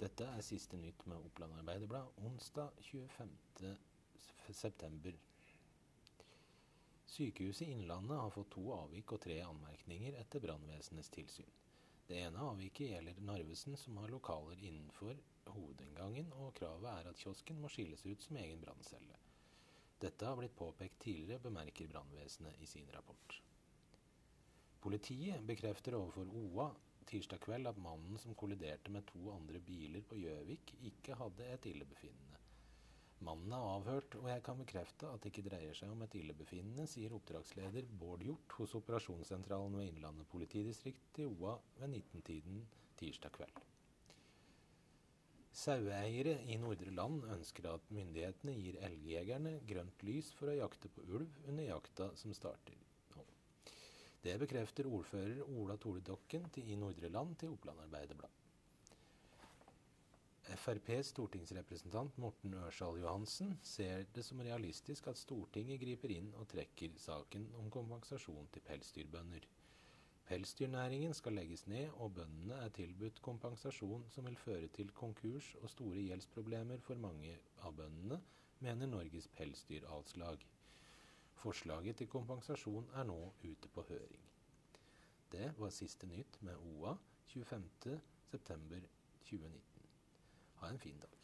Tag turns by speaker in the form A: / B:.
A: Dette er siste nytt med Oppland Arbeiderblad onsdag 25. september. Sykehuset Innlandet har fått to avvik og tre anmerkninger etter brannvesenets tilsyn. Det ene avviket gjelder Narvesen, som har lokaler innenfor hovedinngangen, og kravet er at kiosken må skilles ut som egen branncelle. Dette har blitt påpekt tidligere, bemerker brannvesenet i sin rapport. Politiet bekrefter overfor OA tirsdag kveld at mannen som kolliderte med to andre biler på Gjøvik, ikke hadde et illebefinnende. Mannen er avhørt, og jeg kan bekrefte at det ikke dreier seg om et illebefinnende, sier oppdragsleder Bård Hjort hos operasjonssentralen ved Innlandet politidistrikt i OA ved 19-tiden tirsdag kveld. Saueeiere i Nordre Land ønsker at myndighetene gir elgjegerne grønt lys for å jakte på ulv under jakta som starter. Det bekrefter ordfører Ola Tore Dokken i Nordre Land til Oppland Arbeiderblad. FrPs stortingsrepresentant Morten Ørsal Johansen ser det som realistisk at Stortinget griper inn og trekker saken om kompensasjon til pelsdyrbønder. Pelsdyrnæringen skal legges ned, og bøndene er tilbudt kompensasjon som vil føre til konkurs og store gjeldsproblemer for mange av bøndene, mener Norges Pelsdyralslag. Forslaget til kompensasjon er nå ute på høring. Det var siste nytt med OA 25.9.2019. Ha en fin dag.